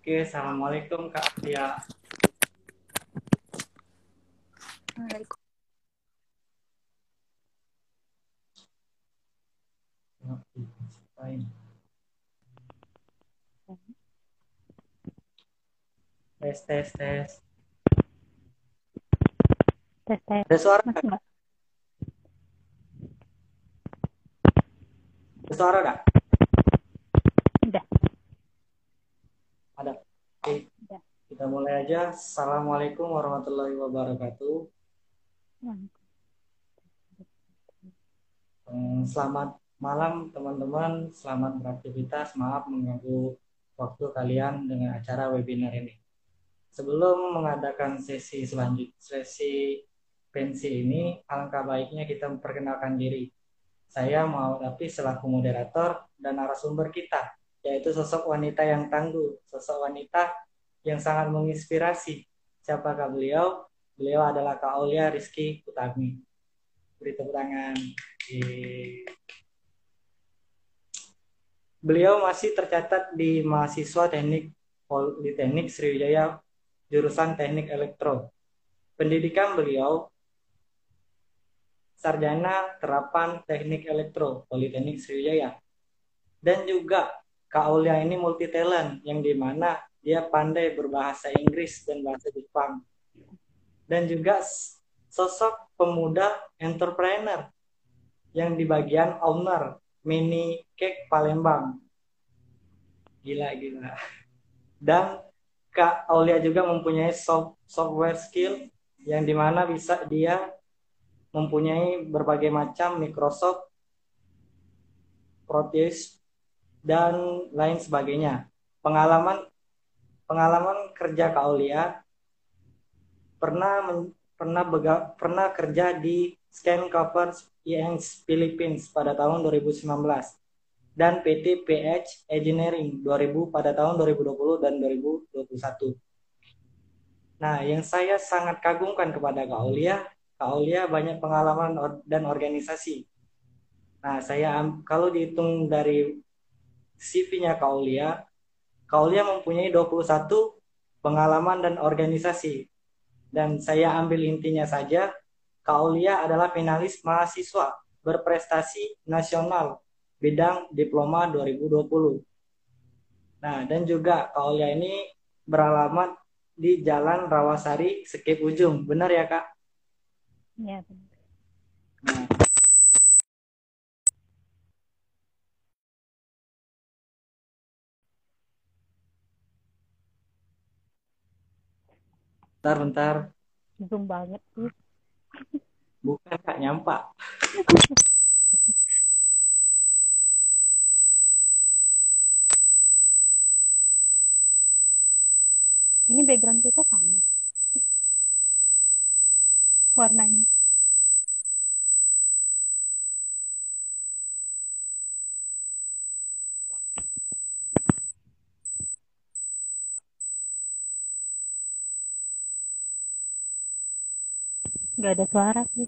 Oke, Assalamualaikum Kak Tia. Waalaikumsalam. Tes, tes, tes. Tes tes. Ada suara? Ada suara nggak? Udah. Ada. Oke, Udah. kita mulai aja. Assalamualaikum warahmatullahi wabarakatuh. Hmm, Selamat malam teman-teman, selamat beraktivitas. Maaf mengganggu waktu kalian dengan acara webinar ini. Sebelum mengadakan sesi selanjut sesi pensi ini, alangkah baiknya kita memperkenalkan diri. Saya Muhammad Afi selaku moderator dan narasumber kita, yaitu sosok wanita yang tangguh, sosok wanita yang sangat menginspirasi. Siapakah beliau? Beliau adalah Kak Aulia Rizky Utami. Beri tepuk tangan. Beliau masih tercatat di mahasiswa teknik Politeknik Sriwijaya jurusan teknik elektro. Pendidikan beliau sarjana terapan teknik elektro Politeknik Sriwijaya. Dan juga Kak Aulia ini multi talent yang di mana dia pandai berbahasa Inggris dan bahasa Jepang. Dan juga sosok pemuda entrepreneur yang di bagian owner mini cake Palembang. Gila gila. Dan Kak Aulia juga mempunyai soft- software skill yang di mana bisa dia mempunyai berbagai macam Microsoft Proteus dan lain sebagainya. Pengalaman pengalaman kerja Kak Aulia pernah pernah bega- pernah kerja di Scan Covers INS Philippines pada tahun 2019 dan PT PH Engineering 2000 pada tahun 2020 dan 2021. Nah, yang saya sangat kagumkan kepada Kak Aulia, banyak pengalaman dan organisasi. Nah, saya kalau dihitung dari CV-nya Kak Kak Aulia mempunyai 21 pengalaman dan organisasi. Dan saya ambil intinya saja, Kak Aulia adalah finalis mahasiswa berprestasi nasional bidang diploma 2020. Nah, dan juga Kak Aulia ini beralamat di Jalan Rawasari, Sekip Ujung. Benar ya, Kak? Iya, benar. Bentar, bentar. Zoom banget sih. Bukan, Kak, nyampak. Ini background kita sama. Warnanya. Gak ada suara sih.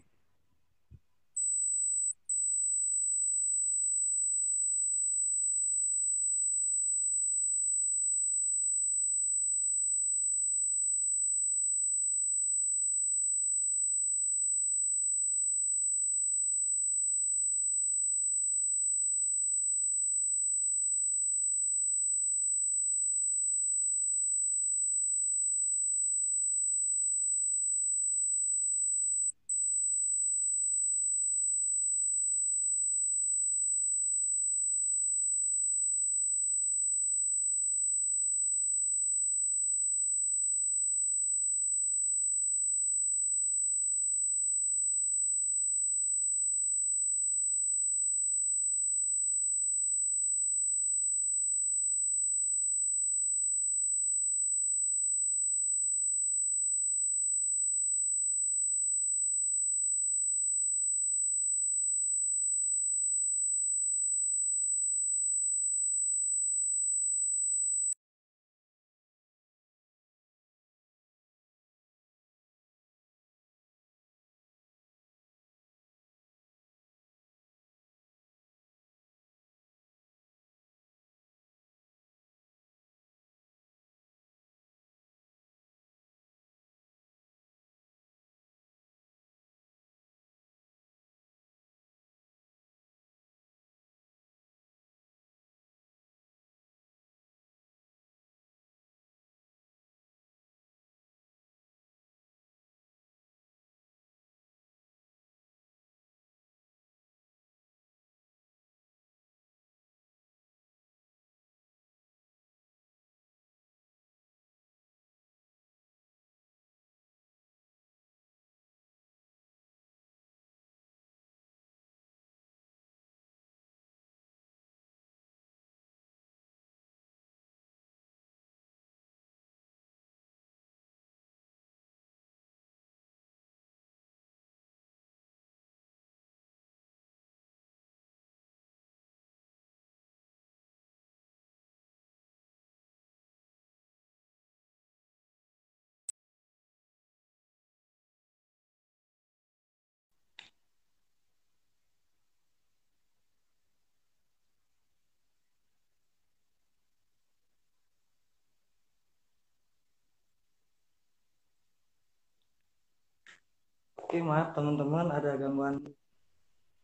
Oke, maaf teman-teman ada gangguan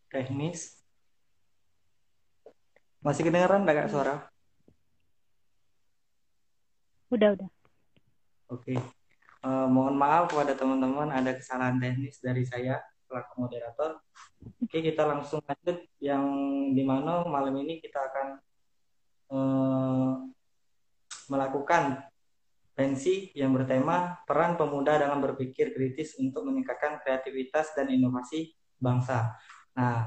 teknis. Masih kedengaran enggak Kak, suara? Udah, udah. Oke. Eh, mohon maaf kepada teman-teman ada kesalahan teknis dari saya selaku moderator. Oke, kita langsung lanjut yang di mana malam ini kita akan eh, melakukan pensi yang bertema peran pemuda dalam berpikir kritis untuk meningkatkan kreativitas dan inovasi bangsa. Nah,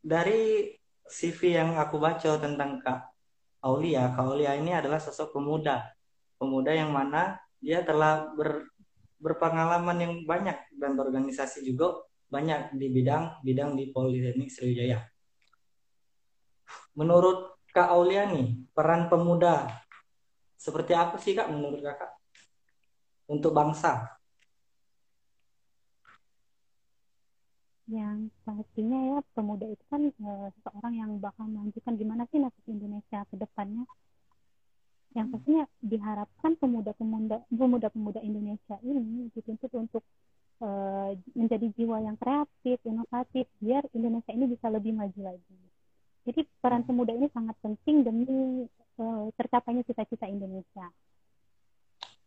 dari CV yang aku baca tentang Kak Aulia, Kak Aulia ini adalah sosok pemuda, pemuda yang mana dia telah ber, berpengalaman yang banyak dan berorganisasi juga banyak di bidang bidang di Politeknik Sriwijaya. Menurut Kak Aulia nih, peran pemuda seperti apa sih Kak menurut Kakak untuk bangsa? Yang pastinya ya pemuda itu kan e, seseorang yang bakal melanjutkan gimana sih nasib Indonesia ke depannya. Yang pastinya diharapkan pemuda-pemuda pemuda-pemuda Indonesia ini dituntut untuk e, menjadi jiwa yang kreatif, inovatif, biar Indonesia ini bisa lebih maju lagi. Jadi peran pemuda ini sangat penting demi uh, tercapainya cita-cita Indonesia.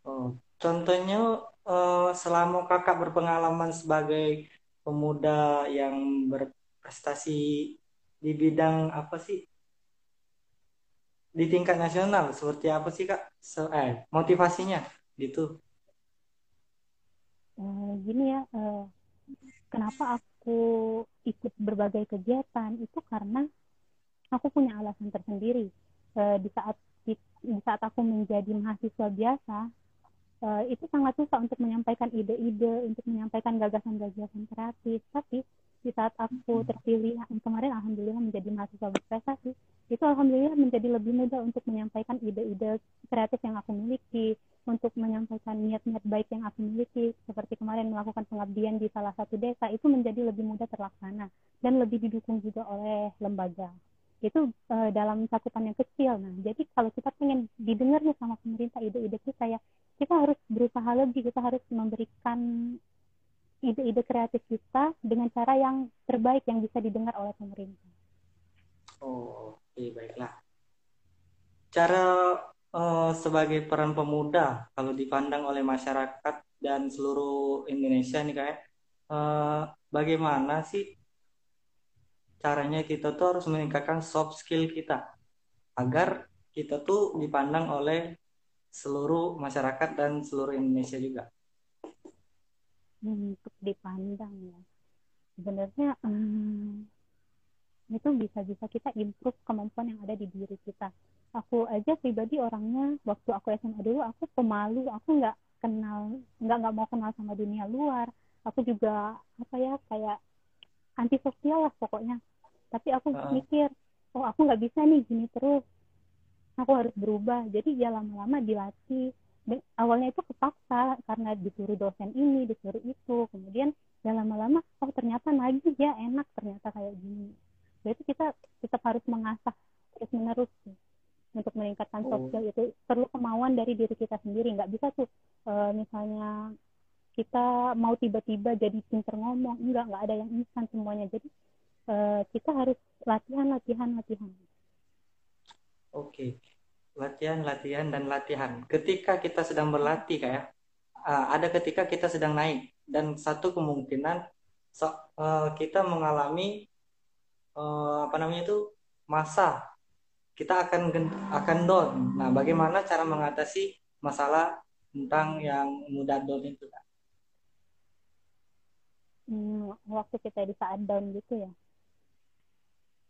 Oh, contohnya uh, selama kakak berpengalaman sebagai pemuda yang berprestasi di bidang apa sih? Di tingkat nasional seperti apa sih kak? So, eh, motivasinya gitu? Uh, gini ya, uh, kenapa aku ikut berbagai kegiatan itu karena aku punya alasan tersendiri uh, di saat di, di saat aku menjadi mahasiswa biasa uh, itu sangat susah untuk menyampaikan ide-ide untuk menyampaikan gagasan-gagasan kreatif. Tapi di saat aku terpilih kemarin alhamdulillah menjadi mahasiswa berprestasi itu alhamdulillah menjadi lebih mudah untuk menyampaikan ide-ide kreatif yang aku miliki untuk menyampaikan niat-niat baik yang aku miliki. Seperti kemarin melakukan pengabdian di salah satu desa itu menjadi lebih mudah terlaksana dan lebih didukung juga oleh lembaga itu uh, dalam cakupan yang kecil. Nah, jadi kalau kita pengen didengarnya sama pemerintah ide-ide kita ya, kita harus berusaha lebih, kita harus memberikan ide-ide kreatif kita dengan cara yang terbaik yang bisa didengar oleh pemerintah. Oh, oke baiklah. Cara uh, sebagai peran pemuda kalau dipandang oleh masyarakat dan seluruh Indonesia nih kayak uh, bagaimana sih caranya kita tuh harus meningkatkan soft skill kita agar kita tuh dipandang oleh seluruh masyarakat dan seluruh Indonesia juga. Untuk dipandang ya, sebenarnya hmm, itu bisa-bisa kita improve kemampuan yang ada di diri kita. Aku aja pribadi orangnya waktu aku SMA dulu aku pemalu, aku nggak kenal, nggak nggak mau kenal sama dunia luar. Aku juga apa ya kayak antisosial lah pokoknya tapi aku uh. mikir oh aku nggak bisa nih gini terus. Aku harus berubah. Jadi ya lama-lama dilatih. Dan awalnya itu kepaksa karena disuruh dosen ini disuruh itu. Kemudian ya lama-lama oh ternyata lagi ya enak ternyata kayak gini. Berarti kita tetap harus mengasah terus menerus sih untuk meningkatkan soft skill oh. itu. Perlu kemauan dari diri kita sendiri. Nggak bisa tuh e, misalnya kita mau tiba-tiba jadi pinter ngomong. Enggak nggak ada yang instan semuanya. Jadi e, kita harus latihan latihan latihan. Oke. Latihan latihan dan latihan. Ketika kita sedang berlatih kayak uh, ada ketika kita sedang naik. Dan satu kemungkinan so, uh, kita mengalami uh, apa namanya itu masa. Kita akan akan down. Nah bagaimana cara mengatasi masalah tentang yang mudah down itu kan hmm, waktu kita di saat down gitu ya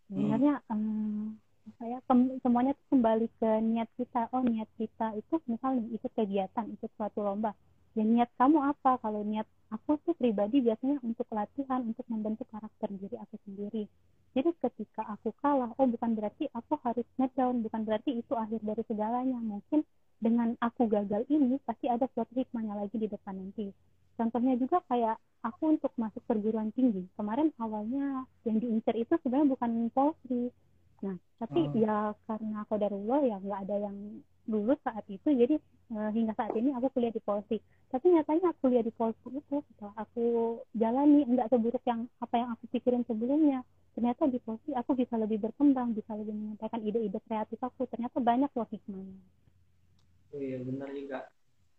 sebenarnya hmm. um, saya semuanya tuh kembali ke niat kita. Oh niat kita itu misalnya ikut kegiatan ikut suatu lomba ya niat kamu apa? Kalau niat aku tuh pribadi biasanya untuk latihan untuk membentuk karakter diri aku sendiri. Jadi ketika aku kalah oh bukan berarti aku harus ngedown bukan berarti itu akhir dari segalanya. Mungkin dengan aku gagal ini pasti ada suatu hikmahnya lagi di depan nanti contohnya juga kayak aku untuk masuk perguruan tinggi. Kemarin awalnya yang diincar itu sebenarnya bukan polri nah tapi Hmm. ya karena kodarullah ya nggak ada yang lulus saat itu. Jadi eh, hingga saat ini aku kuliah di Polsi tapi nyatanya aku kuliah di Polsi itu setelah aku jalani nggak seburuk yang apa yang aku pikirin sebelumnya. Ternyata di Polsi aku bisa lebih berkembang bisa lebih menyampaikan ide-ide kreatif aku. Ternyata banyak loh hikmahnya. Iya benar juga.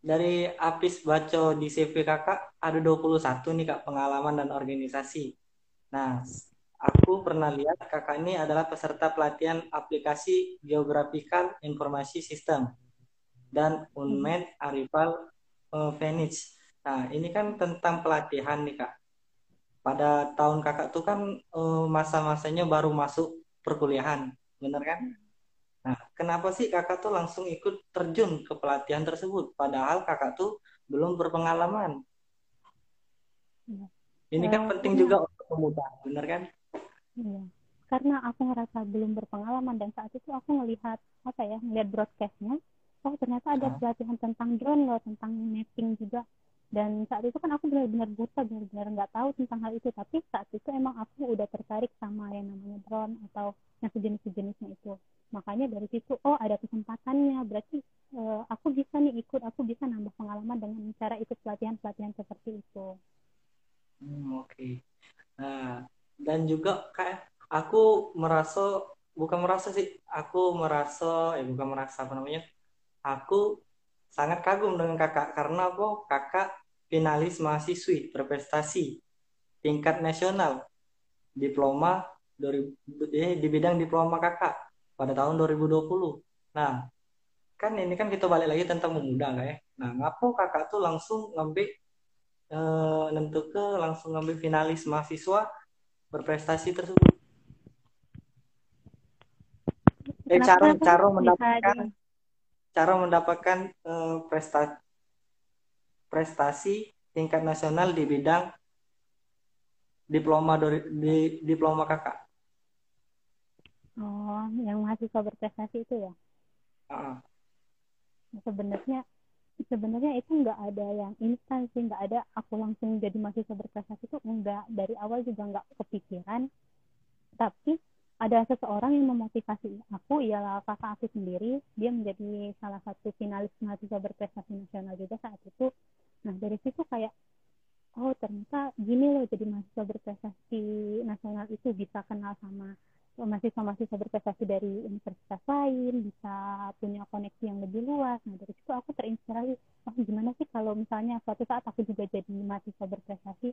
Dari Apis Baco di CV kakak ada 21 nih kak pengalaman dan organisasi. Nah, aku pernah lihat kakak ini adalah peserta pelatihan aplikasi Geographical Informasi System dan Unmed Arrival eh, Phoenix. Nah, ini kan tentang pelatihan nih kak. Pada tahun kakak tuh kan eh, masa-masanya baru masuk perkuliahan, bener kan? Nah, kenapa sih kakak tuh langsung ikut terjun ke pelatihan tersebut? Padahal kakak tuh belum berpengalaman. Iya. Ini kan Eh, penting karena- juga untuk pemuda, bener kan? Iya. Karena aku ngerasa belum berpengalaman dan saat itu aku ngelihat apa ya, ngelihat broadcastnya, oh ternyata ada pelatihan tentang drone loh, tentang mapping juga. Dan saat itu kan aku benar-benar buta, benar-benar nggak tahu tentang hal itu. Tapi saat itu emang aku udah tertarik sama yang namanya drone atau yang sejenis-sejenisnya itu. Makanya dari situ, oh ada kesempatannya. Berarti eh, aku bisa nih ikut, aku bisa nambah pengalaman dengan cara ikut pelatihan-pelatihan seperti itu. Hmm, oke. Nah, dan juga kayak aku merasa bukan merasa sih, aku merasa eh bukan merasa apa namanya? Aku sangat kagum dengan kakak karena apa? Kakak finalis mahasiswi berprestasi tingkat nasional diploma 2000 eh, di bidang diploma kakak pada tahun 2020. Nah, kan ini kan kita balik lagi tentang pemuda lah ya. Nah, ngapa kakak tuh langsung ngambil eh, nentu ke langsung ngambil finalis mahasiswa berprestasi tersebut. Eh, cara cara mendapatkan cara mendapatkan eh, prestasi prestasi tingkat nasional di bidang diploma di diploma kakak. Mahasiswa berprestasi itu ya? Ah, sebenarnya sebenarnya itu nggak ada yang instan sih nggak ada aku langsung jadi mahasiswa berprestasi itu enggak dari awal juga nggak kepikiran. Tapi ada seseorang yang memotivasi aku ialah kakak aku sendiri. Dia menjadi salah satu finalis mahasiswa berprestasi nasional juga saat itu. Nah dari situ kayak oh ternyata gini loh jadi mahasiswa berprestasi nasional itu bisa kenal sama mahasiswa-mahasiswa berprestasi dari universitas lain bisa punya koneksi yang lebih luas. Nah dari situ aku terinspirasi oh gimana sih kalau misalnya suatu saat aku juga jadi mahasiswa berprestasi?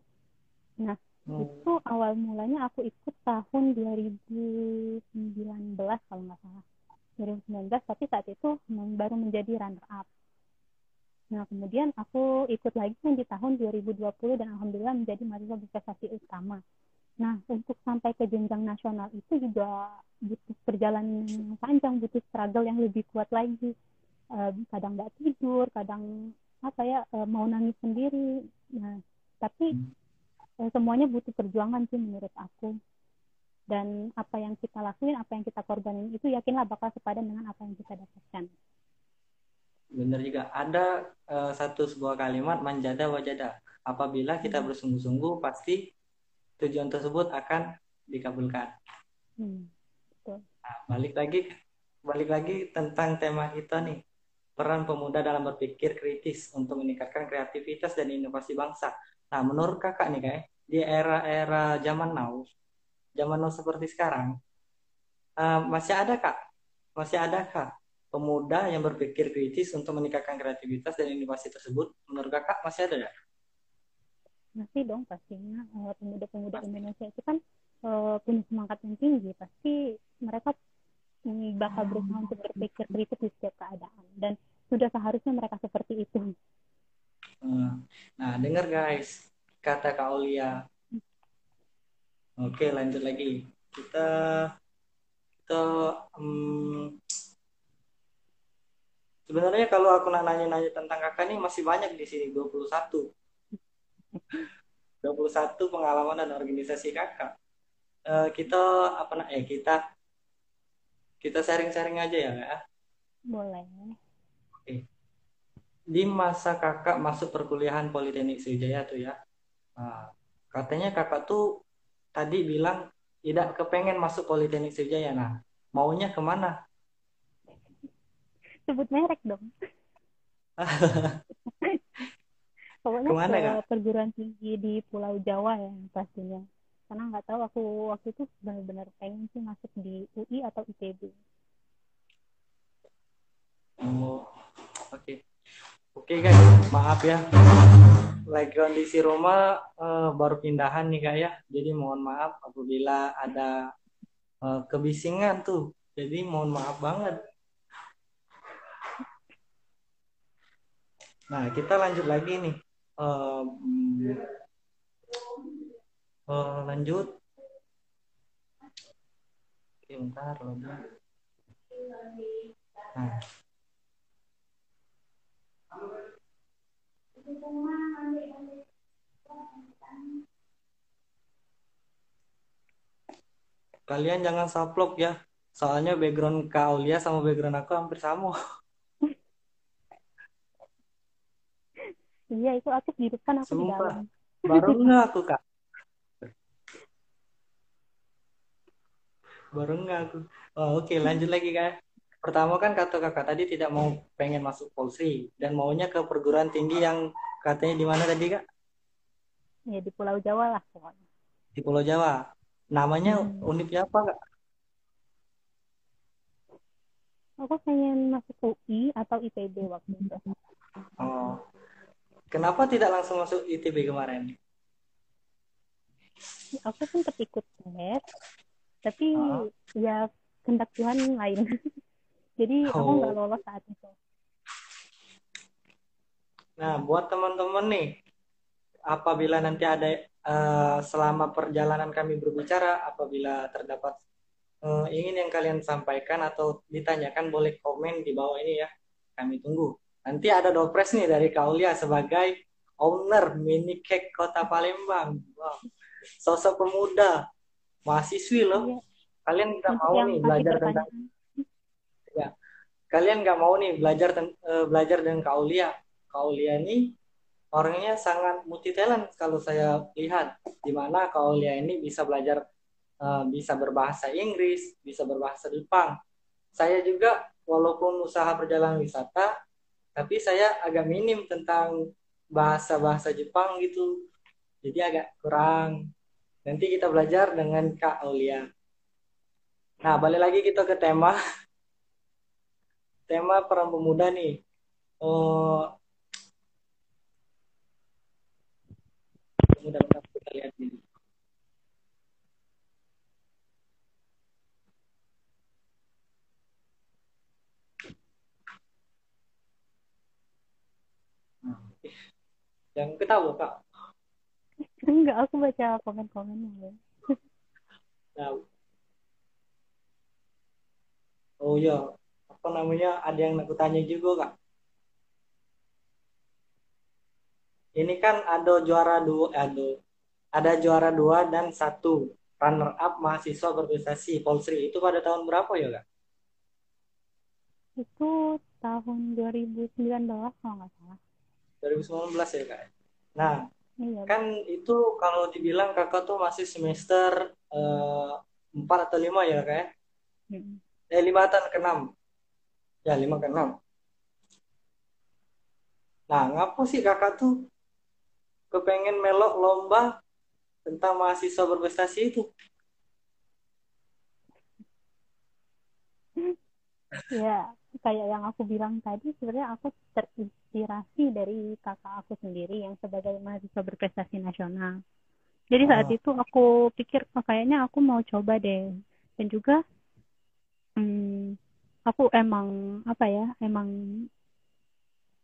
Nah hmm. itu awal mulanya aku ikut tahun 2019 kalau nggak salah. 2019 tapi saat itu baru menjadi runner up nah kemudian aku ikut lagi di tahun 2020 dan alhamdulillah menjadi mahasiswa berprestasi utama Nah, untuk sampai ke jenjang nasional itu juga butuh perjalanan yang panjang, butuh struggle yang lebih kuat lagi. Kadang nggak tidur, kadang apa ya eh, mau nangis sendiri. Nah, tapi eh, semuanya butuh perjuangan sih menurut aku. Dan apa yang kita lakuin, apa yang kita korbanin itu yakinlah bakal sepadan dengan apa yang kita dapatkan. Benar juga. Ada eh, satu sebuah kalimat manjada wajada. Apabila kita bersungguh-sungguh pasti tujuan tersebut akan dikabulkan. Hmm, betul. Nah, balik lagi balik lagi tentang tema kita nih. Peran pemuda dalam berpikir kritis untuk meningkatkan kreativitas dan inovasi bangsa. Nah, menurut kakak nih kayak di era-era zaman now, zaman now seperti sekarang, eh, masih ada kak? Masih ada kak pemuda yang berpikir kritis untuk meningkatkan kreativitas dan inovasi tersebut? Menurut kakak masih ada ya? Masih dong pastinya eh, pemuda-pemuda Indonesia itu kan eh, punya semangat yang tinggi pasti mereka bakal berusaha untuk berpikir kritis di setiap keadaan dan sudah seharusnya mereka seperti itu Hmm. Nah, dengar guys, kata Kak Aulia. Oke, lanjut lagi. Kita kita hmm, sebenarnya kalau aku nak nanya-nanya tentang kakak nih masih banyak di sini 21. 21 pengalaman dan organisasi kakak. Eh, kita apa nak eh kita kita sharing-sharing aja ya, Kak. boleh di masa kakak masuk perkuliahan Politeknik Sriwijaya tuh ya, nah, katanya kakak tuh tadi bilang tidak kepengen masuk Politeknik Sriwijaya. Nah, maunya ke mana sebut merek dong pokoknya Ke mana, ke Kak? perguruan tinggi di Pulau Jawa ya pastinya karena nggak tahu aku waktu itu benar-benar pengen sih masuk di UI atau ITB Oh, oke. Oke guys, maaf ya. Lagi kondisi rumah eh, baru pindahan nih kak ya. Jadi mohon maaf apabila ada eh, kebisingan tuh. Jadi mohon maaf banget. Nah, kita lanjut lagi nih. Mm, eh, lanjut. Oke, bentar loading. Nah, kalian jangan saplok ya. Soalnya background Kak Aulia sama background aku hampir sama. iya itu aku di depan aku di Sumpah. dalam Baru nggak aku kak? Baru nggak aku. Oh, Oke lanjut lagi kak. Pertama kan kata kakak tadi tidak mau pengen masuk Polri dan maunya ke perguruan tinggi yang katanya di mana tadi kak? ya di Pulau Jawa lah pokoknya Di Pulau Jawa. Namanya Hmm. univnya apa kak? aku pengen masuk UI atau ITB waktu itu Oh. Kenapa tidak langsung masuk ITB kemarin? aku sempat ikut tes tapi Ah. ya kehendak Tuhan lain jadi aku Oh. nggak lolos saat itu Nah, buat teman-teman nih, apabila nanti ada eh, selama perjalanan kami berbicara, apabila terdapat eh, ingin yang kalian sampaikan atau ditanyakan, boleh komen di bawah ini ya. Kami tunggu. Nanti ada dopres nih dari Kaulia sebagai owner mini cake Kota Palembang. Wow. Sosok pemuda, mahasiswi loh. Iya. Kalian nggak mau nih belajar tentang pertanyaan kalian nggak mau nih belajar ten- eh, belajar dengan Kaulia. Kaulia ini orangnya sangat multi talent kalau saya lihat, di mana Kaulia ini bisa belajar eh, bisa berbahasa Inggris, bisa berbahasa Jepang. Saya juga walaupun usaha perjalanan wisata, tapi saya agak minim tentang bahasa-bahasa Jepang gitu. Jadi agak kurang. Nanti kita belajar dengan Kak Aulia. Nah, balik lagi kita ke tema tema peran pemuda nih. Oh, pemuda bentar kita lihat ini. Nah, ih, Yang ketawa kak. enggak aku baca komen-komennya ya Nah, oh iya, apa namanya? Ada yang aku tanya juga kak. Ini kan ada juara dua, ada ada juara dua dan satu runner up mahasiswa berprestasi Polsri itu pada tahun berapa ya kak? itu tahun 2019 kalau nggak salah 2019 ya kak. Nah iya kan itu kalau dibilang kakak tuh masih semester eh, empat atau lima ya kak? ya? Mm. Eh lima atau enam? Ya lima ke enam. Nah ngapa sih kakak tuh kepengen melok lomba tentang mahasiswa berprestasi itu? ya kayak yang aku bilang tadi sebenarnya aku terinspirasi dari kakak aku sendiri yang sebagai mahasiswa berprestasi nasional. Jadi saat Oh. itu aku pikir oh, kayaknya aku mau coba deh. Dan juga hmm, aku emang apa ya emang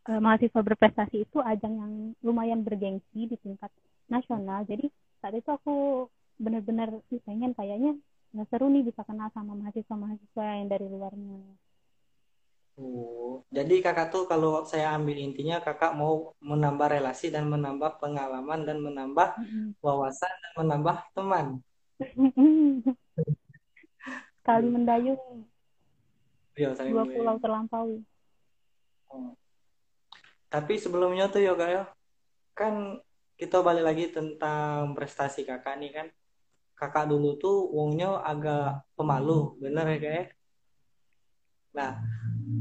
eh, mahasiswa berprestasi itu ajang yang lumayan bergengsi di tingkat nasional. Jadi saat itu aku benar-benar pengen kayaknya nggak seru nih bisa kenal sama mahasiswa-mahasiswa yang dari luarnya Oh, jadi kakak tuh kalau saya ambil intinya kakak mau menambah relasi dan menambah pengalaman dan menambah wawasan dan menambah teman. Sekali mendayung saling dua memilih. pulau terlampaui. Oh. Tapi sebelumnya tuh ya kak ya, kan kita balik lagi tentang prestasi kakak nih kan. Kakak dulu tuh wongnya agak pemalu, bener ya kak ya? Nah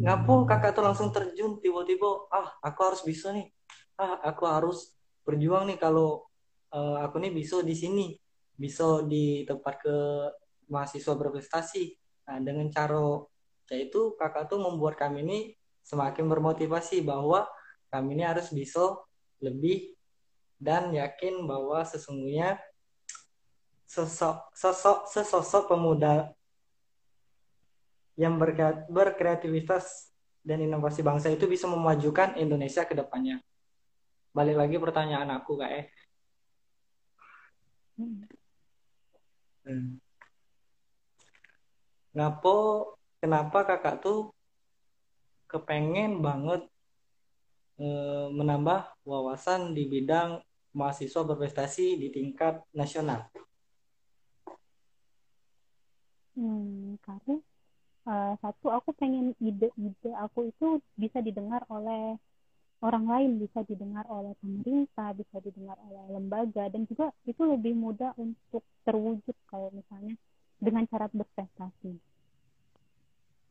ngapo kakak tuh langsung terjun tiba-tiba ah aku harus bisa nih. Ah aku harus berjuang nih kalau uh, aku nih bisa di sini bisa di tempat ke mahasiswa berprestasi. Nah dengan cara yaitu kakak tuh membuat kami ini semakin bermotivasi bahwa kami ini harus bisa lebih dan yakin bahwa sesungguhnya sosok sosok sesosok pemuda yang berkreativitas dan inovasi bangsa itu bisa memajukan Indonesia ke depannya. Balik lagi pertanyaan aku kak eh. Hmm. Ngapo kenapa kakak tuh kepengen banget e, menambah wawasan di bidang mahasiswa berprestasi di tingkat nasional? Hmm, karena uh, satu aku pengen ide-ide aku itu bisa didengar oleh orang lain, bisa didengar oleh pemerintah, bisa didengar oleh lembaga, dan juga itu lebih mudah untuk terwujud kalau misalnya dengan cara berprestasi.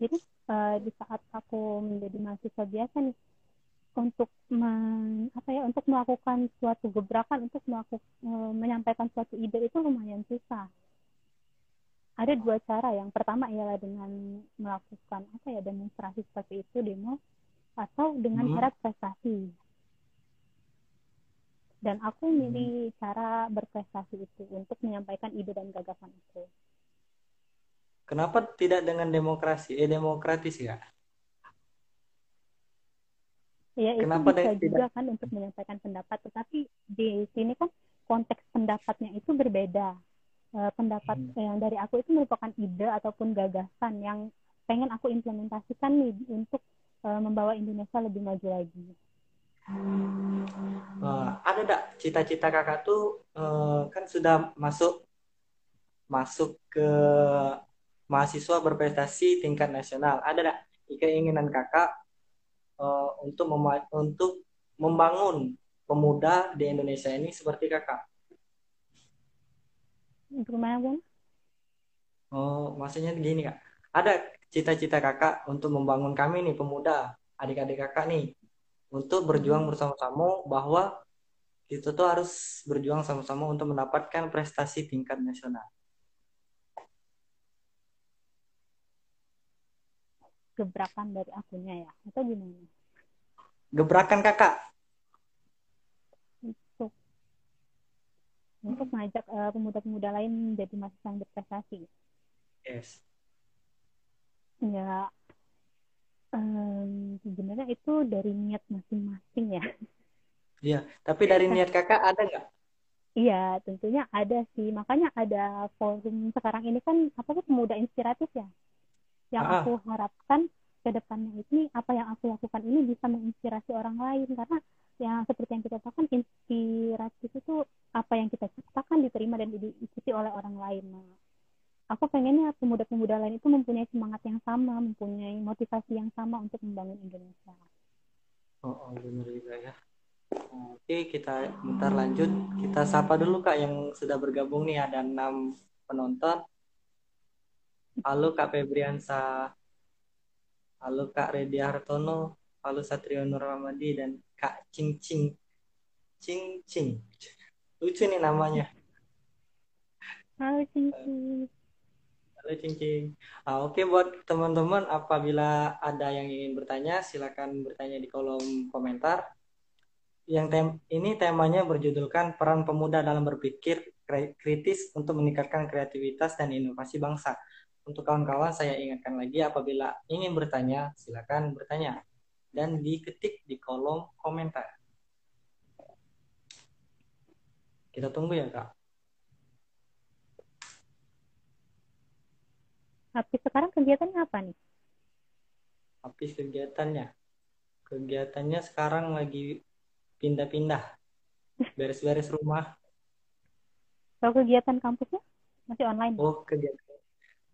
Jadi uh, di saat aku menjadi mahasiswa biasa nih, untuk men, apa ya untuk melakukan suatu gebrakan untuk melakukan uh, menyampaikan suatu ide itu lumayan susah ada dua cara yang pertama ialah dengan melakukan apa ya demonstrasi seperti itu demo atau dengan hmm. cara prestasi dan aku hmm. milih hmm. cara berprestasi itu untuk menyampaikan ide dan gagasan itu kenapa tidak dengan demokrasi eh demokratis ya ya itu kenapa bisa juga tidak? kan untuk menyampaikan pendapat tetapi di sini kan konteks pendapatnya itu berbeda uh, pendapat hmm. yang dari aku itu merupakan ide ataupun gagasan yang pengen aku implementasikan nih untuk uh, membawa Indonesia lebih maju lagi. Uh, ada enggak cita-cita kakak tuh uh, kan sudah masuk masuk ke mahasiswa berprestasi tingkat nasional. Ada enggak keinginan kakak uh, untuk mem untuk membangun pemuda di Indonesia ini seperti kakak? Gimana? Oh, maksudnya gini kak. Ada cita-cita kakak untuk membangun kami nih pemuda, adik-adik kakak nih, untuk berjuang hmm. bersama-sama bahwa kita tuh harus berjuang sama-sama untuk mendapatkan prestasi tingkat nasional. Gebrakan dari akunya ya, atau gimana? Gebrakan kakak. Untuk mengajak uh, pemuda-pemuda lain menjadi mahasiswa yang berprestasi. Yes. Ya, um, sebenarnya itu dari niat masing-masing ya. Iya, tapi dari niat kakak ada nggak? Iya, tentunya ada sih. Makanya ada forum sekarang ini kan apa sih pemuda inspiratif ya. Yang ah. aku harapkan ke depannya ini apa yang aku lakukan ini bisa menginspirasi orang lain karena yang seperti yang kita katakan inspiratif itu apa yang kita ciptakan diterima dan diikuti oleh orang lain. Nah, aku pengennya pemuda-pemuda lain itu mempunyai semangat yang sama, mempunyai motivasi yang sama untuk membangun Indonesia. Oh, oh benar juga ya. Oke, kita bentar lanjut. Kita sapa dulu Kak yang sudah bergabung nih ada enam penonton. Halo Kak Febriansa. Halo Kak Redi Hartono. Halo Satrio Nur dan Kak Cing Cing. Cing Cing. Lucu nih namanya. Halo Cincin. Halo Cincin. Ah, Oke okay, buat teman-teman apabila ada yang ingin bertanya silakan bertanya di kolom komentar. Yang tem ini temanya berjudulkan peran pemuda dalam berpikir kritis untuk meningkatkan kreativitas dan inovasi bangsa. Untuk kawan-kawan saya ingatkan lagi apabila ingin bertanya silakan bertanya dan diketik di kolom komentar. Kita tunggu ya, Kak. Habis sekarang kegiatannya apa nih? Habis kegiatannya. Kegiatannya sekarang lagi pindah-pindah. Beres-beres rumah. Kalau kegiatan kampusnya masih online? Oh, kegiatan.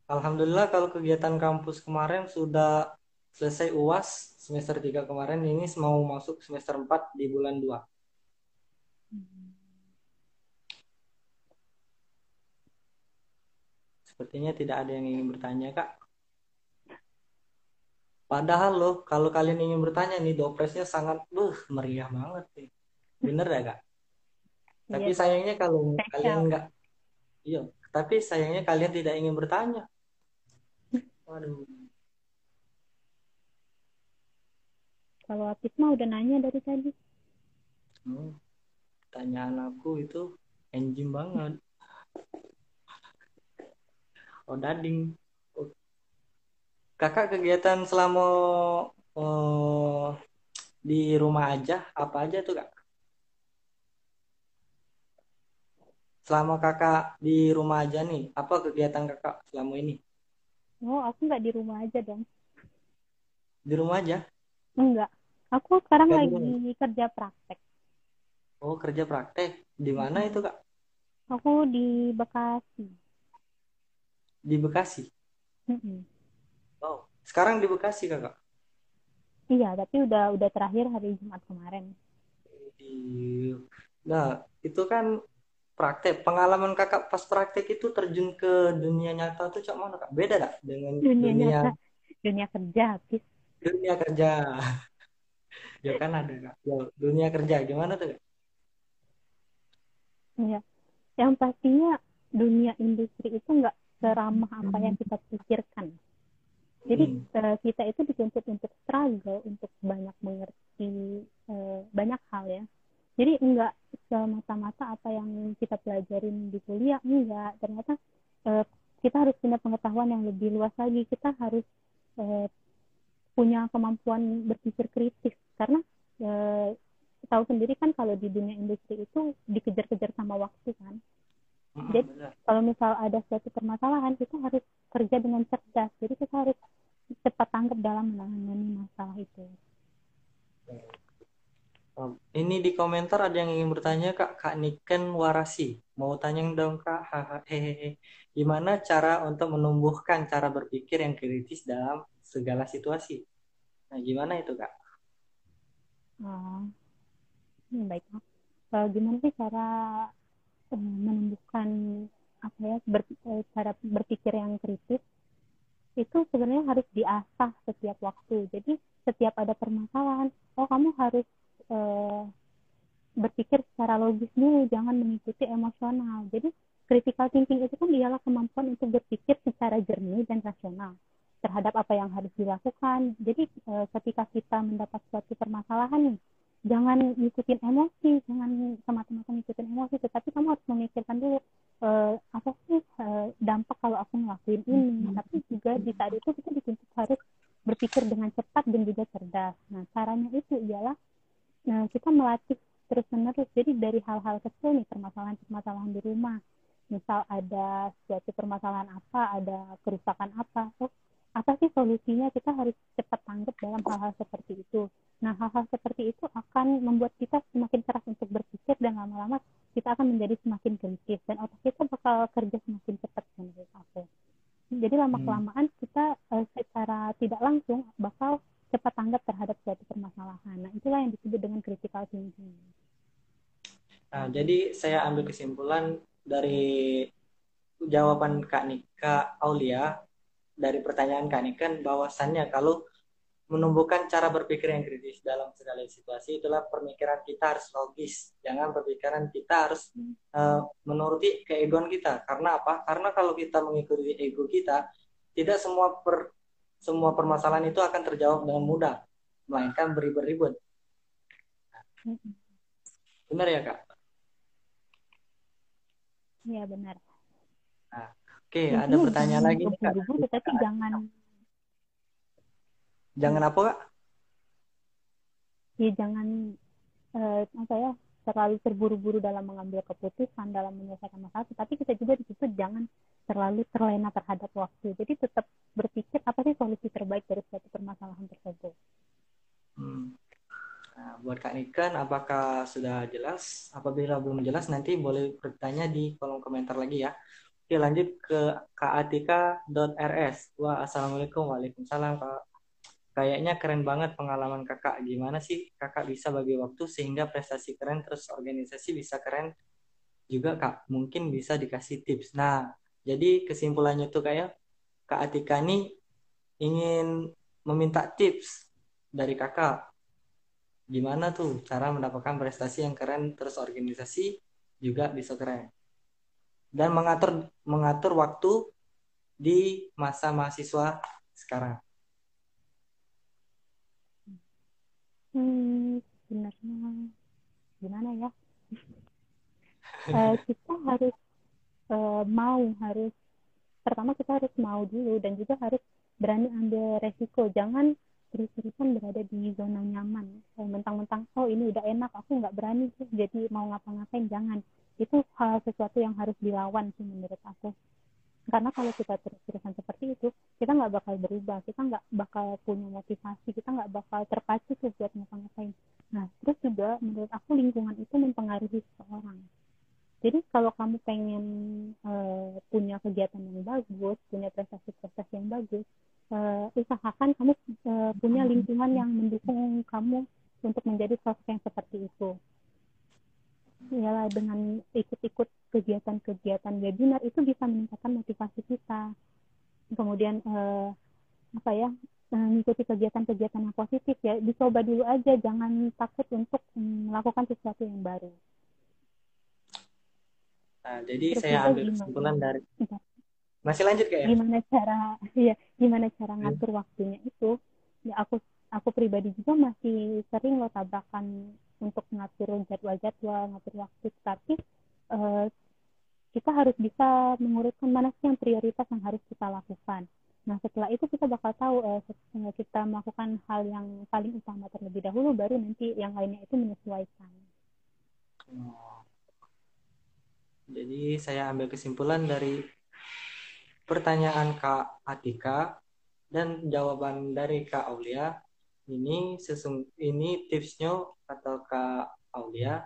Alhamdulillah kalau kegiatan kampus kemarin sudah selesai UAS semester 3 kemarin ini mau masuk semester 4 di bulan 2. Hmm. Sepertinya tidak ada yang ingin bertanya, Kak. Padahal loh, kalau kalian ingin bertanya nih, dopresnya sangat, buh, meriah banget nih. Bener ya kak? Tapi Iya, sayangnya kalau spesial. kalian nggak, iya. Tapi sayangnya kalian tidak ingin bertanya. Waduh. Kalau Apis mah udah nanya dari tadi. Hmm. Tanyaan aku itu enjim banget. Oh dading. Oh. Kakak kegiatan selama oh, di rumah aja apa aja tuh kak? Selama kakak di rumah aja nih, apa kegiatan kakak selama ini? Oh, aku nggak di rumah aja dong. Di rumah aja? Enggak. Aku sekarang lagi kerja praktek. Oh kerja praktek. Di mana itu kak? Aku di Bekasi. Di Bekasi. Mm-mm. Oh sekarang di Bekasi kakak? Iya, tapi udah udah terakhir hari Jumat kemarin. Nah itu kan praktek. Pengalaman kakak pas praktek itu terjun ke dunia nyata tuh cak mana kak? Beda kak dengan Dunia dunia nyata, dunia kerja, Apis. dunia kerja? Ya kan ada. Ya, dunia kerja gimana tuh? Iya. Yang pastinya dunia industri itu nggak seramah apa yang kita pikirkan. Jadi Hmm. eh, kita itu dituntut untuk struggle, untuk banyak mengerti eh, banyak hal ya. Jadi enggak semata-mata apa yang kita pelajarin di kuliah, enggak. Ternyata eh, kita harus punya pengetahuan yang lebih luas lagi. Kita harus eh, punya kemampuan berpikir kritis karena eh, tahu sendiri kan kalau di dunia industri itu dikejar-kejar sama waktu kan. Jadi kalau misal ada suatu permasalahan kita harus kerja dengan cerdas. Jadi kita harus cepat tanggap dalam menangani masalah itu. Ini di komentar ada yang ingin bertanya kak, Kak Niken Warasi. Mau tanya dong kak, hehehe. Gimana cara untuk menumbuhkan cara berpikir yang kritis dalam segala situasi? Nah, gimana itu kak? Ah, hmm, baiklah. Eh, gimana sih cara eh, menumbuhkan apa ya ber- eh, cara berpikir yang kritis? Itu sebenarnya harus diasah setiap waktu. Jadi setiap ada permasalahan, oh kamu harus eh, berpikir secara logis dulu, jangan mengikuti emosional. Jadi critical thinking itu kan ialah kemampuan untuk berpikir secara jernih dan rasional terhadap apa yang harus dilakukan. Jadi eh, ketika kita mendapat suatu permasalahan nih, jangan ngikutin emosi, jangan semata-mata ngikutin emosi, tetapi kamu harus memikirkan dulu eh, apa sih eh, dampak kalau aku ngelakuin ini. Tapi juga di saat itu kita dituntut harus berpikir dengan cepat dan juga cerdas. Nah, caranya itu ialah Nah, kita melatih terus-menerus. Jadi dari hal-hal kecil nih, permasalahan-permasalahan di rumah. Misal ada suatu permasalahan apa, ada kerusakan apa. Oh, apa sih solusinya? Kita harus cepat tanggap dalam hal-hal seperti itu. Nah, hal-hal seperti itu akan membuat kita semakin keras untuk berpikir dan lama-lama kita akan menjadi semakin kritis dan otak kita bakal kerja semakin cepat menurut aku. Jadi lama-kelamaan kita eh, secara tidak langsung bakal cepat tanggap terhadap suatu permasalahan. Nah, itulah yang disebut dengan critical thinking. Nah, jadi saya ambil kesimpulan dari jawaban Kak Nika Aulia dari pertanyaan Kak Niken bahwasannya kalau menumbuhkan cara berpikir yang kritis dalam segala situasi itulah pemikiran kita harus logis. Jangan pemikiran kita harus uh, menuruti keegoan kita. Karena apa? Karena kalau kita mengikuti ego kita tidak semua per, semua permasalahan itu akan terjawab dengan mudah melainkan beribut-ribut benar ya kak? Iya benar. Oke okay, ada pertanyaan lagi nih kak. tetapi jangan. Jangan apa kak? Ya jangan eh, apa ya terlalu terburu-buru dalam mengambil keputusan dalam menyelesaikan masalah tetapi kita juga di situ jangan terlalu terlena terhadap waktu. Jadi tetap berpikir apa sih solusi terbaik dari suatu permasalahan tersebut. Hmm. nah, buat kak Niken apakah sudah jelas? Apabila belum jelas nanti boleh bertanya di kolom komentar lagi ya oke lanjut ke katika.rs wah assalamualaikum waalaikumsalam kak kayaknya keren banget pengalaman kakak. Gimana sih kakak bisa bagi waktu sehingga prestasi keren terus organisasi bisa keren juga kak. Mungkin bisa dikasih tips. Nah, jadi kesimpulannya tuh kayak Kak Atika ini ingin meminta tips dari kakak. Gimana tuh cara mendapatkan prestasi yang keren terus organisasi juga bisa keren. Dan mengatur mengatur waktu di masa mahasiswa sekarang. Hmm, sebenarnya gimana ya? uh, kita harus uh, mau harus pertama kita harus mau dulu dan juga harus berani ambil resiko. Jangan terus-terusan berada di zona nyaman. Mentang-mentang oh ini udah enak aku nggak berani sih jadi mau ngapa-ngapain. Jangan itu hal sesuatu yang harus dilawan sih menurut aku. Karena kalau kita terus-terusan seperti itu kita nggak bakal berubah kita nggak bakal punya motivasi kita nggak bakal terpacu tuh buat ngapa-ngapain. Nah terus juga menurut aku lingkungan itu mempengaruhi seseorang. Jadi kalau kamu pengen uh, punya kegiatan yang bagus punya prestasi-prestasi yang bagus uh, usahakan kamu uh, punya lingkungan yang mendukung kamu untuk menjadi sosok yang seperti itu ya dengan ikut-ikut kegiatan-kegiatan webinar itu bisa meningkatkan motivasi kita. Kemudian uh, apa ya mengikuti kegiatan-kegiatan yang positif ya dicoba dulu aja jangan takut untuk melakukan sesuatu yang baru. Nah, jadi Terus saya ambil kesimpulan dari masih lanjut kayak gimana cara ya gimana cara iya. ngatur hmm. waktunya itu? Ya aku aku pribadi juga masih sering lo tabrakan untuk ngatur jadwal-jadwal ngatur waktu tapi uh, kita harus bisa mengurutkan mana sih yang prioritas yang harus kita lakukan nah setelah itu kita bakal tahu uh, kita melakukan hal yang paling utama terlebih dahulu baru nanti yang lainnya itu menyesuaikan oh. Jadi saya ambil kesimpulan dari pertanyaan Kak Atika dan jawaban dari Kak Aulia. Ini sesung ini tipsnya atau Kak Aulia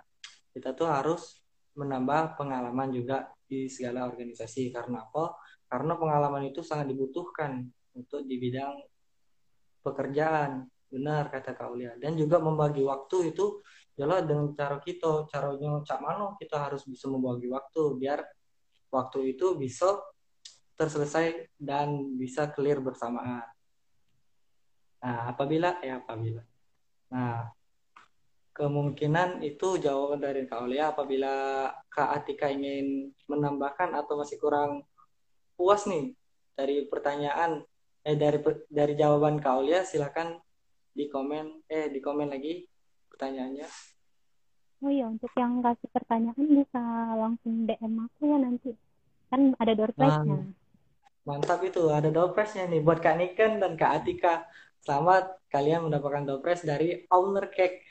kita tuh harus menambah pengalaman juga di segala organisasi karena apa? Karena pengalaman itu sangat dibutuhkan untuk di bidang pekerjaan. Benar kata Kak Aulia. Dan juga membagi waktu itu adalah dengan cara kita caranya cak mano kita harus bisa membagi waktu biar waktu itu bisa terselesai dan bisa clear bersamaan nah apabila ya apabila nah kemungkinan itu jawaban dari Kak Olia apabila Kak Atika ingin menambahkan atau masih kurang puas nih dari pertanyaan eh dari dari jawaban Kak Olia silakan di komen eh di komen lagi pertanyaannya. Oh iya, untuk yang kasih pertanyaan bisa langsung DM aku ya nanti. Kan ada door prize-nya. Mantap itu, ada door prize-nya nih buat Kak Niken dan Kak Atika. Selamat kalian mendapatkan prize dari Owner Cake.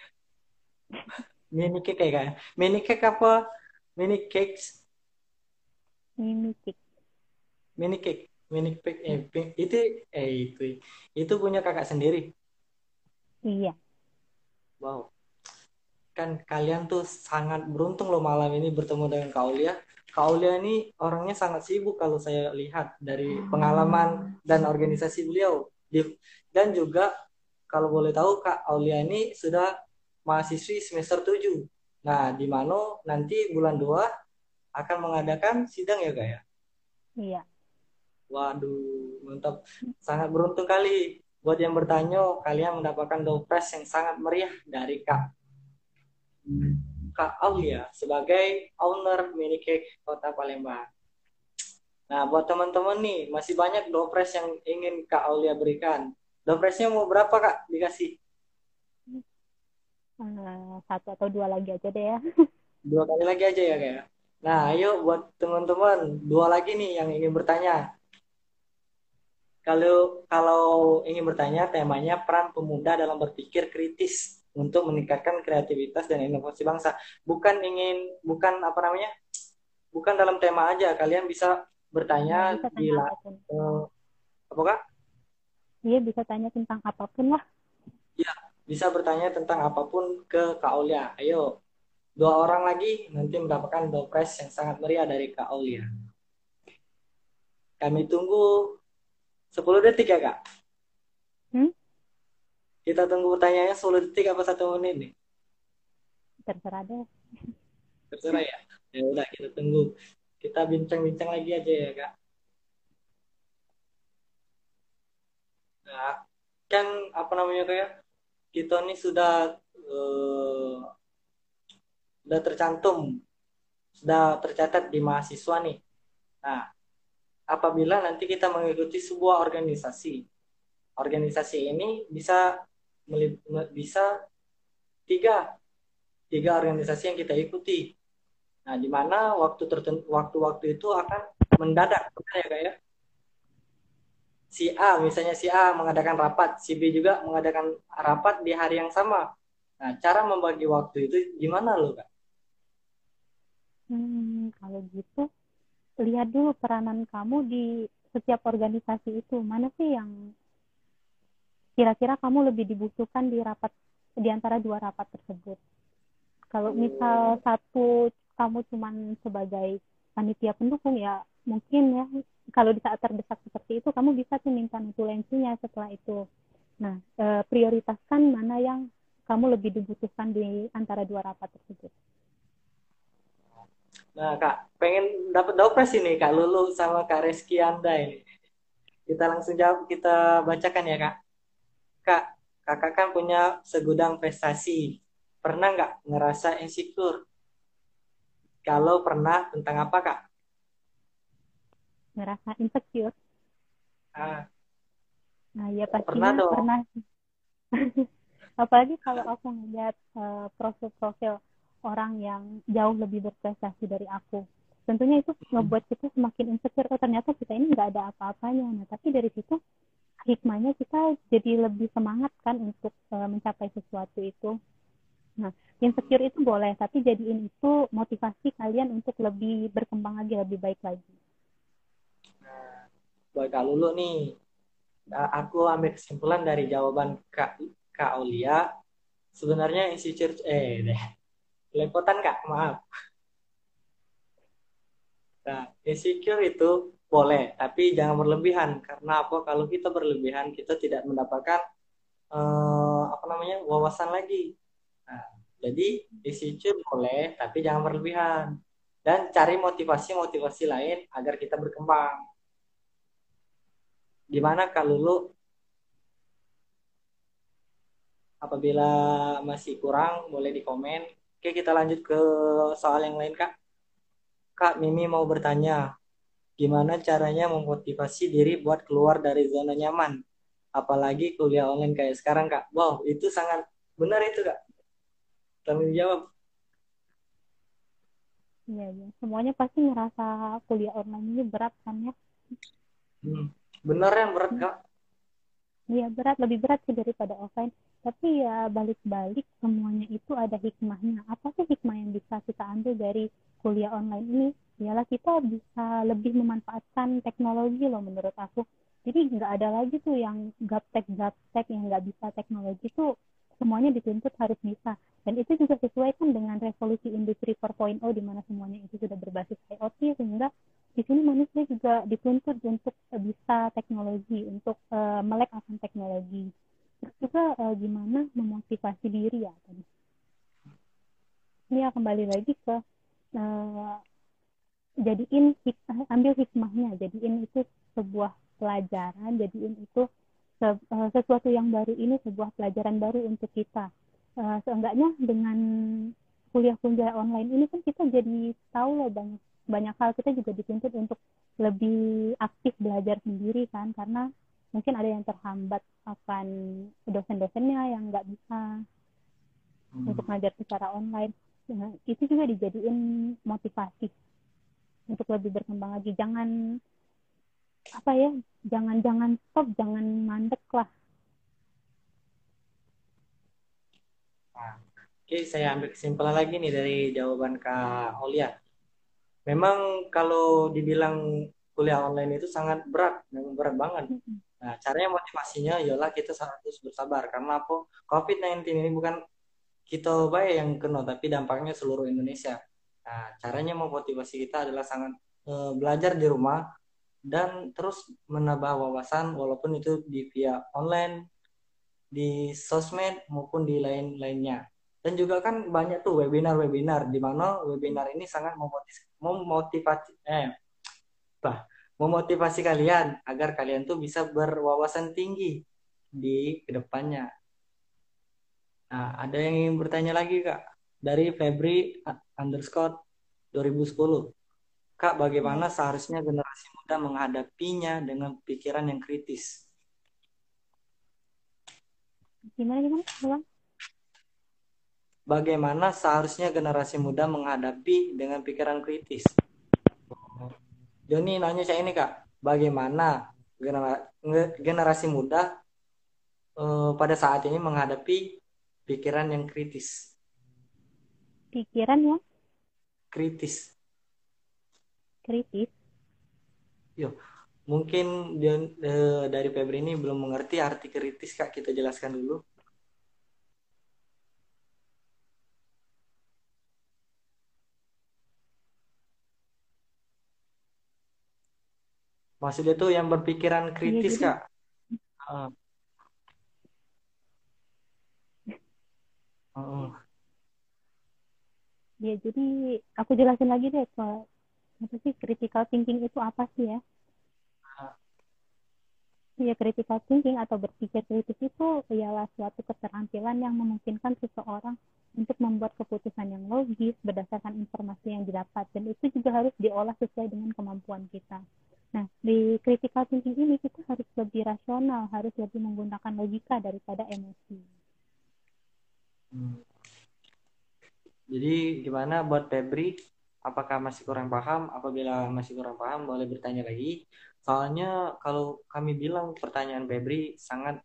Mini cake kayak kan? Mini cake apa? Mini cakes? Mini cake. Mini cake. Mini cake. Eh, itu eh itu itu punya kakak sendiri. Iya. Wow kan kalian tuh sangat beruntung loh malam ini bertemu dengan Kaulia. Kaulia ini orangnya sangat sibuk kalau saya lihat dari pengalaman dan organisasi beliau. Dan juga kalau boleh tahu Kak Aulia ini sudah mahasiswi semester 7. Nah, di mana nanti bulan 2 akan mengadakan sidang ya Kak ya? Iya. Waduh, mantap. Sangat beruntung kali. Buat yang bertanya, kalian mendapatkan dopres yang sangat meriah dari Kak Kak Aulia sebagai owner mini cake Kota Palembang. Nah, buat teman-teman nih, masih banyak dopres yang ingin Kak Aulia berikan. Dopresnya mau berapa, Kak? Dikasih? Uh, satu atau dua lagi aja deh ya. Dua kali lagi aja ya, Kak? Nah, ayo buat teman-teman, dua lagi nih yang ingin bertanya. Kalau kalau ingin bertanya, temanya peran pemuda dalam berpikir kritis untuk meningkatkan kreativitas dan inovasi bangsa. Bukan ingin, bukan apa namanya, bukan dalam tema aja. Kalian bisa bertanya bisa di uh, apa kak? Iya bisa tanya tentang apa pun lah. Iya bisa bertanya tentang apa pun ke Kak Aulia. Ayo dua orang lagi nanti mendapatkan dopres yang sangat meriah dari Kak Aulia. Kami tunggu 10 detik ya kak. Hmm? Kita tunggu pertanyaannya 10 detik apa satu menit nih? Terserah deh. Terserah ya. Ya udah kita tunggu. Kita bincang-bincang lagi aja ya kak. Nah, kan apa namanya kayak kita ini sudah uh, sudah tercantum sudah tercatat di mahasiswa nih. Nah, apabila nanti kita mengikuti sebuah organisasi, organisasi ini bisa bisa tiga tiga organisasi yang kita ikuti. Nah, di mana waktu tertentu waktu-waktu itu akan mendadak, ya kayak ya? si A misalnya si A mengadakan rapat, si B juga mengadakan rapat di hari yang sama. Nah, cara membagi waktu itu gimana lo, Kak? Hmm, kalau gitu lihat dulu peranan kamu di setiap organisasi itu. Mana sih yang kira-kira kamu lebih dibutuhkan di rapat di antara dua rapat tersebut? Kalau misal satu kamu cuman sebagai panitia pendukung ya mungkin ya kalau di saat terdesak seperti itu kamu bisa tuh minta nutulensinya setelah itu. Nah, e, prioritaskan mana yang kamu lebih dibutuhkan di antara dua rapat tersebut. Nah, Kak, pengen dapat dopres ini Kak Lulu sama Kak Reski Anda ini. Kita langsung jawab, kita bacakan ya, Kak. Kak, Kakak kan punya segudang prestasi. Pernah nggak ngerasa insecure? Kalau pernah, tentang apa, Kak? Ngerasa insecure? Ah. Nah, ya pastinya pernah. pernah. Apalagi kalau aku ngeliat uh, profil-profil orang yang jauh lebih berprestasi dari aku tentunya itu membuat kita semakin insecure oh ternyata kita ini nggak ada apa-apanya nah tapi dari situ hikmahnya kita jadi lebih semangat kan untuk uh, mencapai sesuatu itu nah insecure itu boleh tapi jadiin itu motivasi kalian untuk lebih berkembang lagi lebih baik lagi buat Kak Lulu nih aku ambil kesimpulan dari jawaban Kak Kak Aulia sebenarnya insecure eh deh Lepotan kak, maaf. Nah, insecure itu boleh, tapi jangan berlebihan. Karena apa? Kalau kita berlebihan, kita tidak mendapatkan uh, apa namanya wawasan lagi. Jadi insecure boleh, tapi jangan berlebihan. Dan cari motivasi-motivasi lain agar kita berkembang. Gimana kalau lu apabila masih kurang boleh di komen Oke, kita lanjut ke soal yang lain, Kak. Kak, Mimi mau bertanya, gimana caranya memotivasi diri buat keluar dari zona nyaman? Apalagi kuliah online kayak sekarang, Kak. Wow, itu sangat benar itu, Kak. Tanggung jawab. Iya, iya. Semuanya pasti ngerasa kuliah online ini berat kan ya? Hmm. Benar yang berat, Kak. Iya, berat. Lebih berat sih daripada offline tapi ya balik-balik semuanya itu ada hikmahnya apa sih hikmah yang bisa kita ambil dari kuliah online ini ialah kita bisa lebih memanfaatkan teknologi loh menurut aku jadi nggak ada lagi tuh yang gaptek gaptek yang nggak bisa teknologi tuh semuanya dituntut harus bisa. Dan itu juga sesuai kan dengan revolusi industri 4.0 di mana semuanya itu sudah berbasis IoT sehingga di sini manusia juga dituntut untuk bisa teknologi untuk uh, melek akan teknologi. Juga uh, gimana memotivasi diri ya tadi ini ya kembali lagi ke uh, jadiin ambil hikmahnya. Jadiin itu sebuah pelajaran jadiin itu se, uh, sesuatu yang baru ini sebuah pelajaran baru untuk kita. Uh, seenggaknya dengan kuliah-kuliah online ini kan kita jadi tahu loh banyak banyak hal. Kita juga dituntut untuk lebih aktif belajar sendiri kan karena mungkin ada yang terhambat akan dosen-dosennya yang nggak bisa hmm. untuk ngajar secara online. Nah, itu juga dijadiin motivasi untuk lebih berkembang lagi. Jangan apa ya jangan jangan stop jangan mandek lah. Nah, oke saya ambil kesimpulan lagi nih dari jawaban Kak Olia memang kalau dibilang kuliah online itu sangat berat memang berat banget. Nah, caranya motivasinya ialah kita harus bersabar. Karena apa? COVID-19 ini bukan kita baik yang kena tapi dampaknya seluruh Indonesia. Nah, caranya memotivasi kita adalah sangat e, belajar di rumah dan terus menambah wawasan walaupun itu di via online, di sosmed maupun di lain-lainnya. Dan juga kan banyak tuh webinar-webinar di mana webinar ini sangat memotivasi, memotivasi eh bah, memotivasi kalian agar kalian tuh bisa berwawasan tinggi di ke depannya. Nah, ada yang ingin bertanya lagi kak dari Febri underscore 2010. Kak, bagaimana seharusnya generasi muda menghadapinya dengan pikiran yang kritis? Gimana gimana? Ulang. Bagaimana seharusnya generasi muda menghadapi dengan pikiran kritis? Joni nanya saya ini kak, bagaimana generasi muda uh, pada saat ini menghadapi pikiran yang kritis? Pikiran ya? Kritis. Kritis? Yo, mungkin uh, dari Febri ini belum mengerti arti kritis kak, kita jelaskan dulu. Maksudnya tuh yang berpikiran iya, kritis, iya, Kak. Uh. Uh. Ya, jadi aku jelasin lagi deh apa sih critical thinking itu apa sih ya? Ya, critical thinking atau berpikir kritis itu ialah suatu keterampilan yang memungkinkan seseorang untuk membuat keputusan yang logis berdasarkan informasi yang didapat dan itu juga harus diolah sesuai dengan kemampuan kita. Nah, di critical thinking ini kita harus lebih rasional, harus lebih menggunakan logika daripada emosi. Hmm. Jadi gimana buat Febri? Apakah masih kurang paham? Apabila masih kurang paham, boleh bertanya lagi. Soalnya kalau kami bilang pertanyaan Febri sangat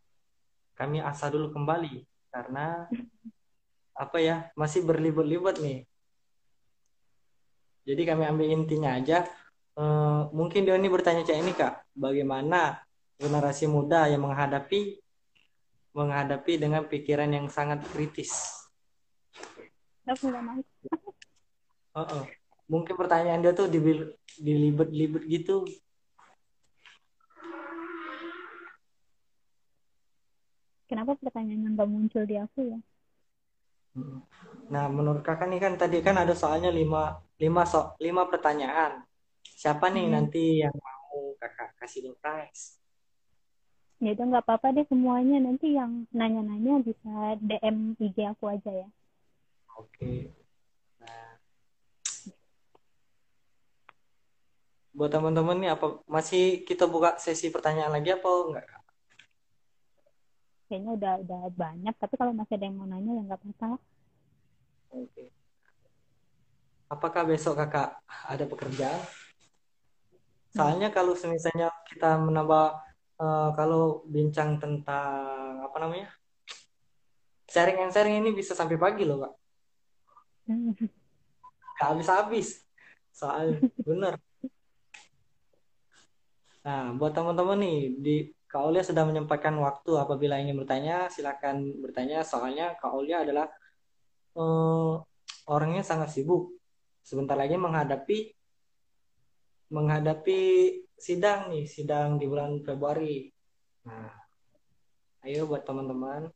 kami asa dulu kembali karena apa ya masih berlibet-libet nih. Jadi kami ambil intinya aja uh, mungkin Doni bertanya cak ini kak, bagaimana generasi muda yang menghadapi menghadapi dengan pikiran yang sangat kritis. Oh, oh. Mungkin pertanyaan dia tuh dilibet-libet gitu. Kenapa pertanyaannya nggak muncul di aku ya? Nah, menurut kakak nih kan tadi kan ada soalnya lima lima so lima pertanyaan. Siapa nih hmm. nanti yang mau kakak kasih prize? Ya udah nggak apa-apa deh semuanya. Nanti yang nanya-nanya bisa DM IG aku aja ya. Oke. Nah. Buat teman-teman nih apa masih kita buka sesi pertanyaan lagi apa enggak? Kayaknya udah udah banyak, tapi kalau masih ada yang mau nanya ya nggak apa-apa. Oke. Apakah besok kakak ada pekerjaan? Soalnya kalau misalnya kita menambah uh, kalau bincang tentang apa namanya sharing and sharing ini bisa sampai pagi loh kak. Gak habis-habis. Soal bener. Nah, buat teman-teman nih di Kak Olia sudah menyempatkan waktu apabila ingin bertanya, silakan bertanya. Soalnya Kak Olia adalah uh, orangnya sangat sibuk. Sebentar lagi menghadapi menghadapi sidang nih, sidang di bulan Februari. Nah, ayo buat teman-teman.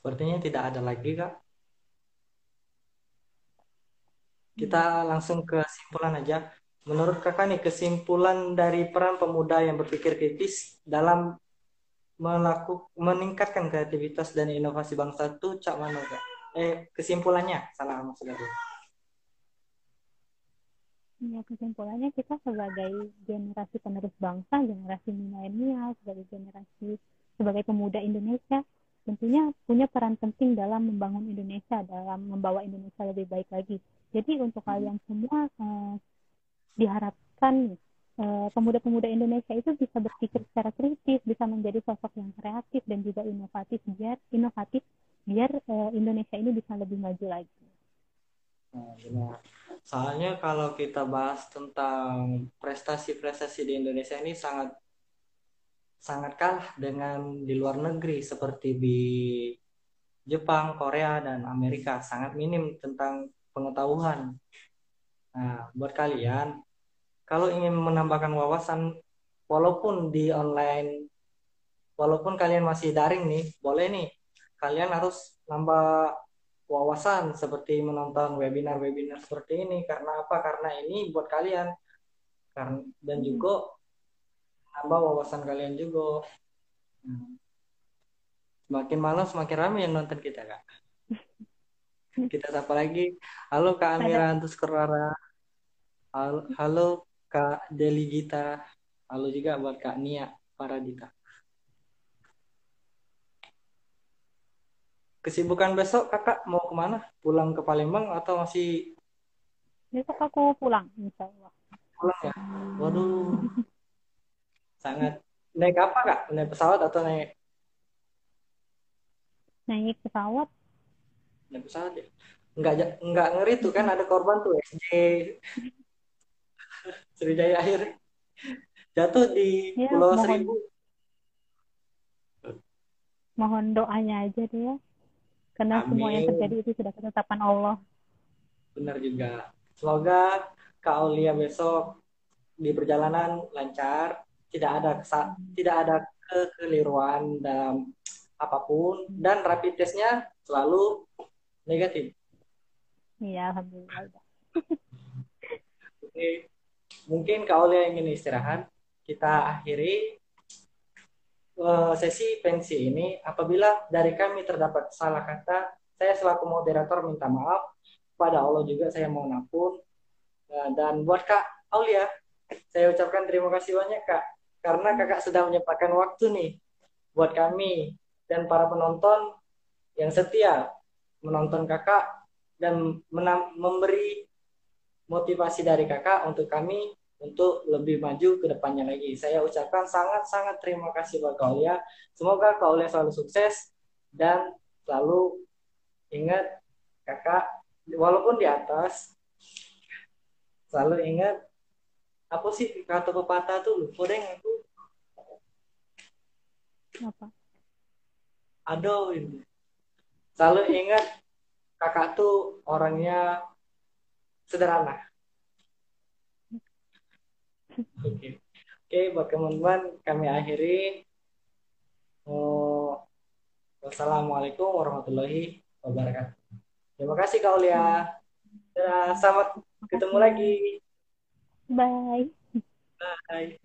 Sepertinya tidak ada lagi, Kak. Kita langsung ke kesimpulan aja. Menurut kakak nih kesimpulan dari peran pemuda yang berpikir kritis dalam melakukan meningkatkan kreativitas dan inovasi bangsa itu cak mana kak? Eh kesimpulannya salah maksudnya. Ya kesimpulannya kita sebagai generasi penerus bangsa, generasi milenial, sebagai generasi sebagai pemuda Indonesia tentunya punya peran penting dalam membangun Indonesia, dalam membawa Indonesia lebih baik lagi. Jadi untuk kalian semua eh, diharapkan eh, pemuda-pemuda Indonesia itu bisa berpikir secara kritis, bisa menjadi sosok yang kreatif dan juga inovatif biar inovatif biar eh, Indonesia ini bisa lebih maju lagi. Nah, benar. Soalnya kalau kita bahas tentang prestasi-prestasi di Indonesia ini sangat sangat kalah dengan di luar negeri seperti di Jepang, Korea, dan Amerika. Sangat minim tentang pengetahuan. Nah, buat kalian, kalau ingin menambahkan wawasan, walaupun di online, walaupun kalian masih daring nih, boleh nih kalian harus nambah wawasan seperti menonton webinar-webinar seperti ini karena apa? Karena ini buat kalian dan juga nambah wawasan kalian juga. Semakin malam semakin ramai yang nonton kita kak. Kita sapa lagi. Halo Kak Amira Antus Kerara. Halo, halo Kak Deli Gita. Halo juga buat Kak Nia Paradita. Kesibukan besok kakak mau ke mana? Pulang ke Palembang atau masih? Besok aku pulang, insya Allah. Pulang ya? Waduh. Sangat. Naik apa kak? Naik pesawat atau naik? Naik pesawat. Naik pesawat ya? Enggak, enggak ngeri tuh kan ada korban tuh SJ. Sriwijaya akhir jatuh di ya, Pulau mohon, Seribu. Mohon doanya aja deh ya. Karena Amin. semua yang terjadi itu sudah ketetapan Allah. Benar juga. Semoga Kak Aulia besok di perjalanan lancar, tidak ada tidak ada kekeliruan dalam apa pun dan rapid testnya selalu negatif. Iya, alhamdulillah. Oke. Mungkin Kak Aulia ingin istirahat. Kita akhiri Eh, sesi pensi ini apabila dari kami terdapat salah kata, saya selaku moderator minta maaf. Pada Allah juga saya mohon ampun. Eh, dan buat Kak Aulia, saya ucapkan terima kasih banyak Kak. Karena kakak sudah menyempatkan waktu nih buat kami dan para penonton yang setia menonton kakak dan memberi motivasi dari kakak untuk kami untuk lebih maju ke depannya lagi. Saya ucapkan sangat-sangat terima kasih buat Kaulia. Semoga Kaulia selalu sukses dan selalu ingat kakak walaupun di atas selalu ingat apa sih kata pepatah tuh lupa deh aku apa aduh ini selalu ingat kakak tuh orangnya sederhana Oke, okay. buat teman-teman kami akhiri. Oh, wassalamualaikum warahmatullahi wabarakatuh. Terima kasih Kak Ulia. Selamat ketemu lagi. Bye. Bye.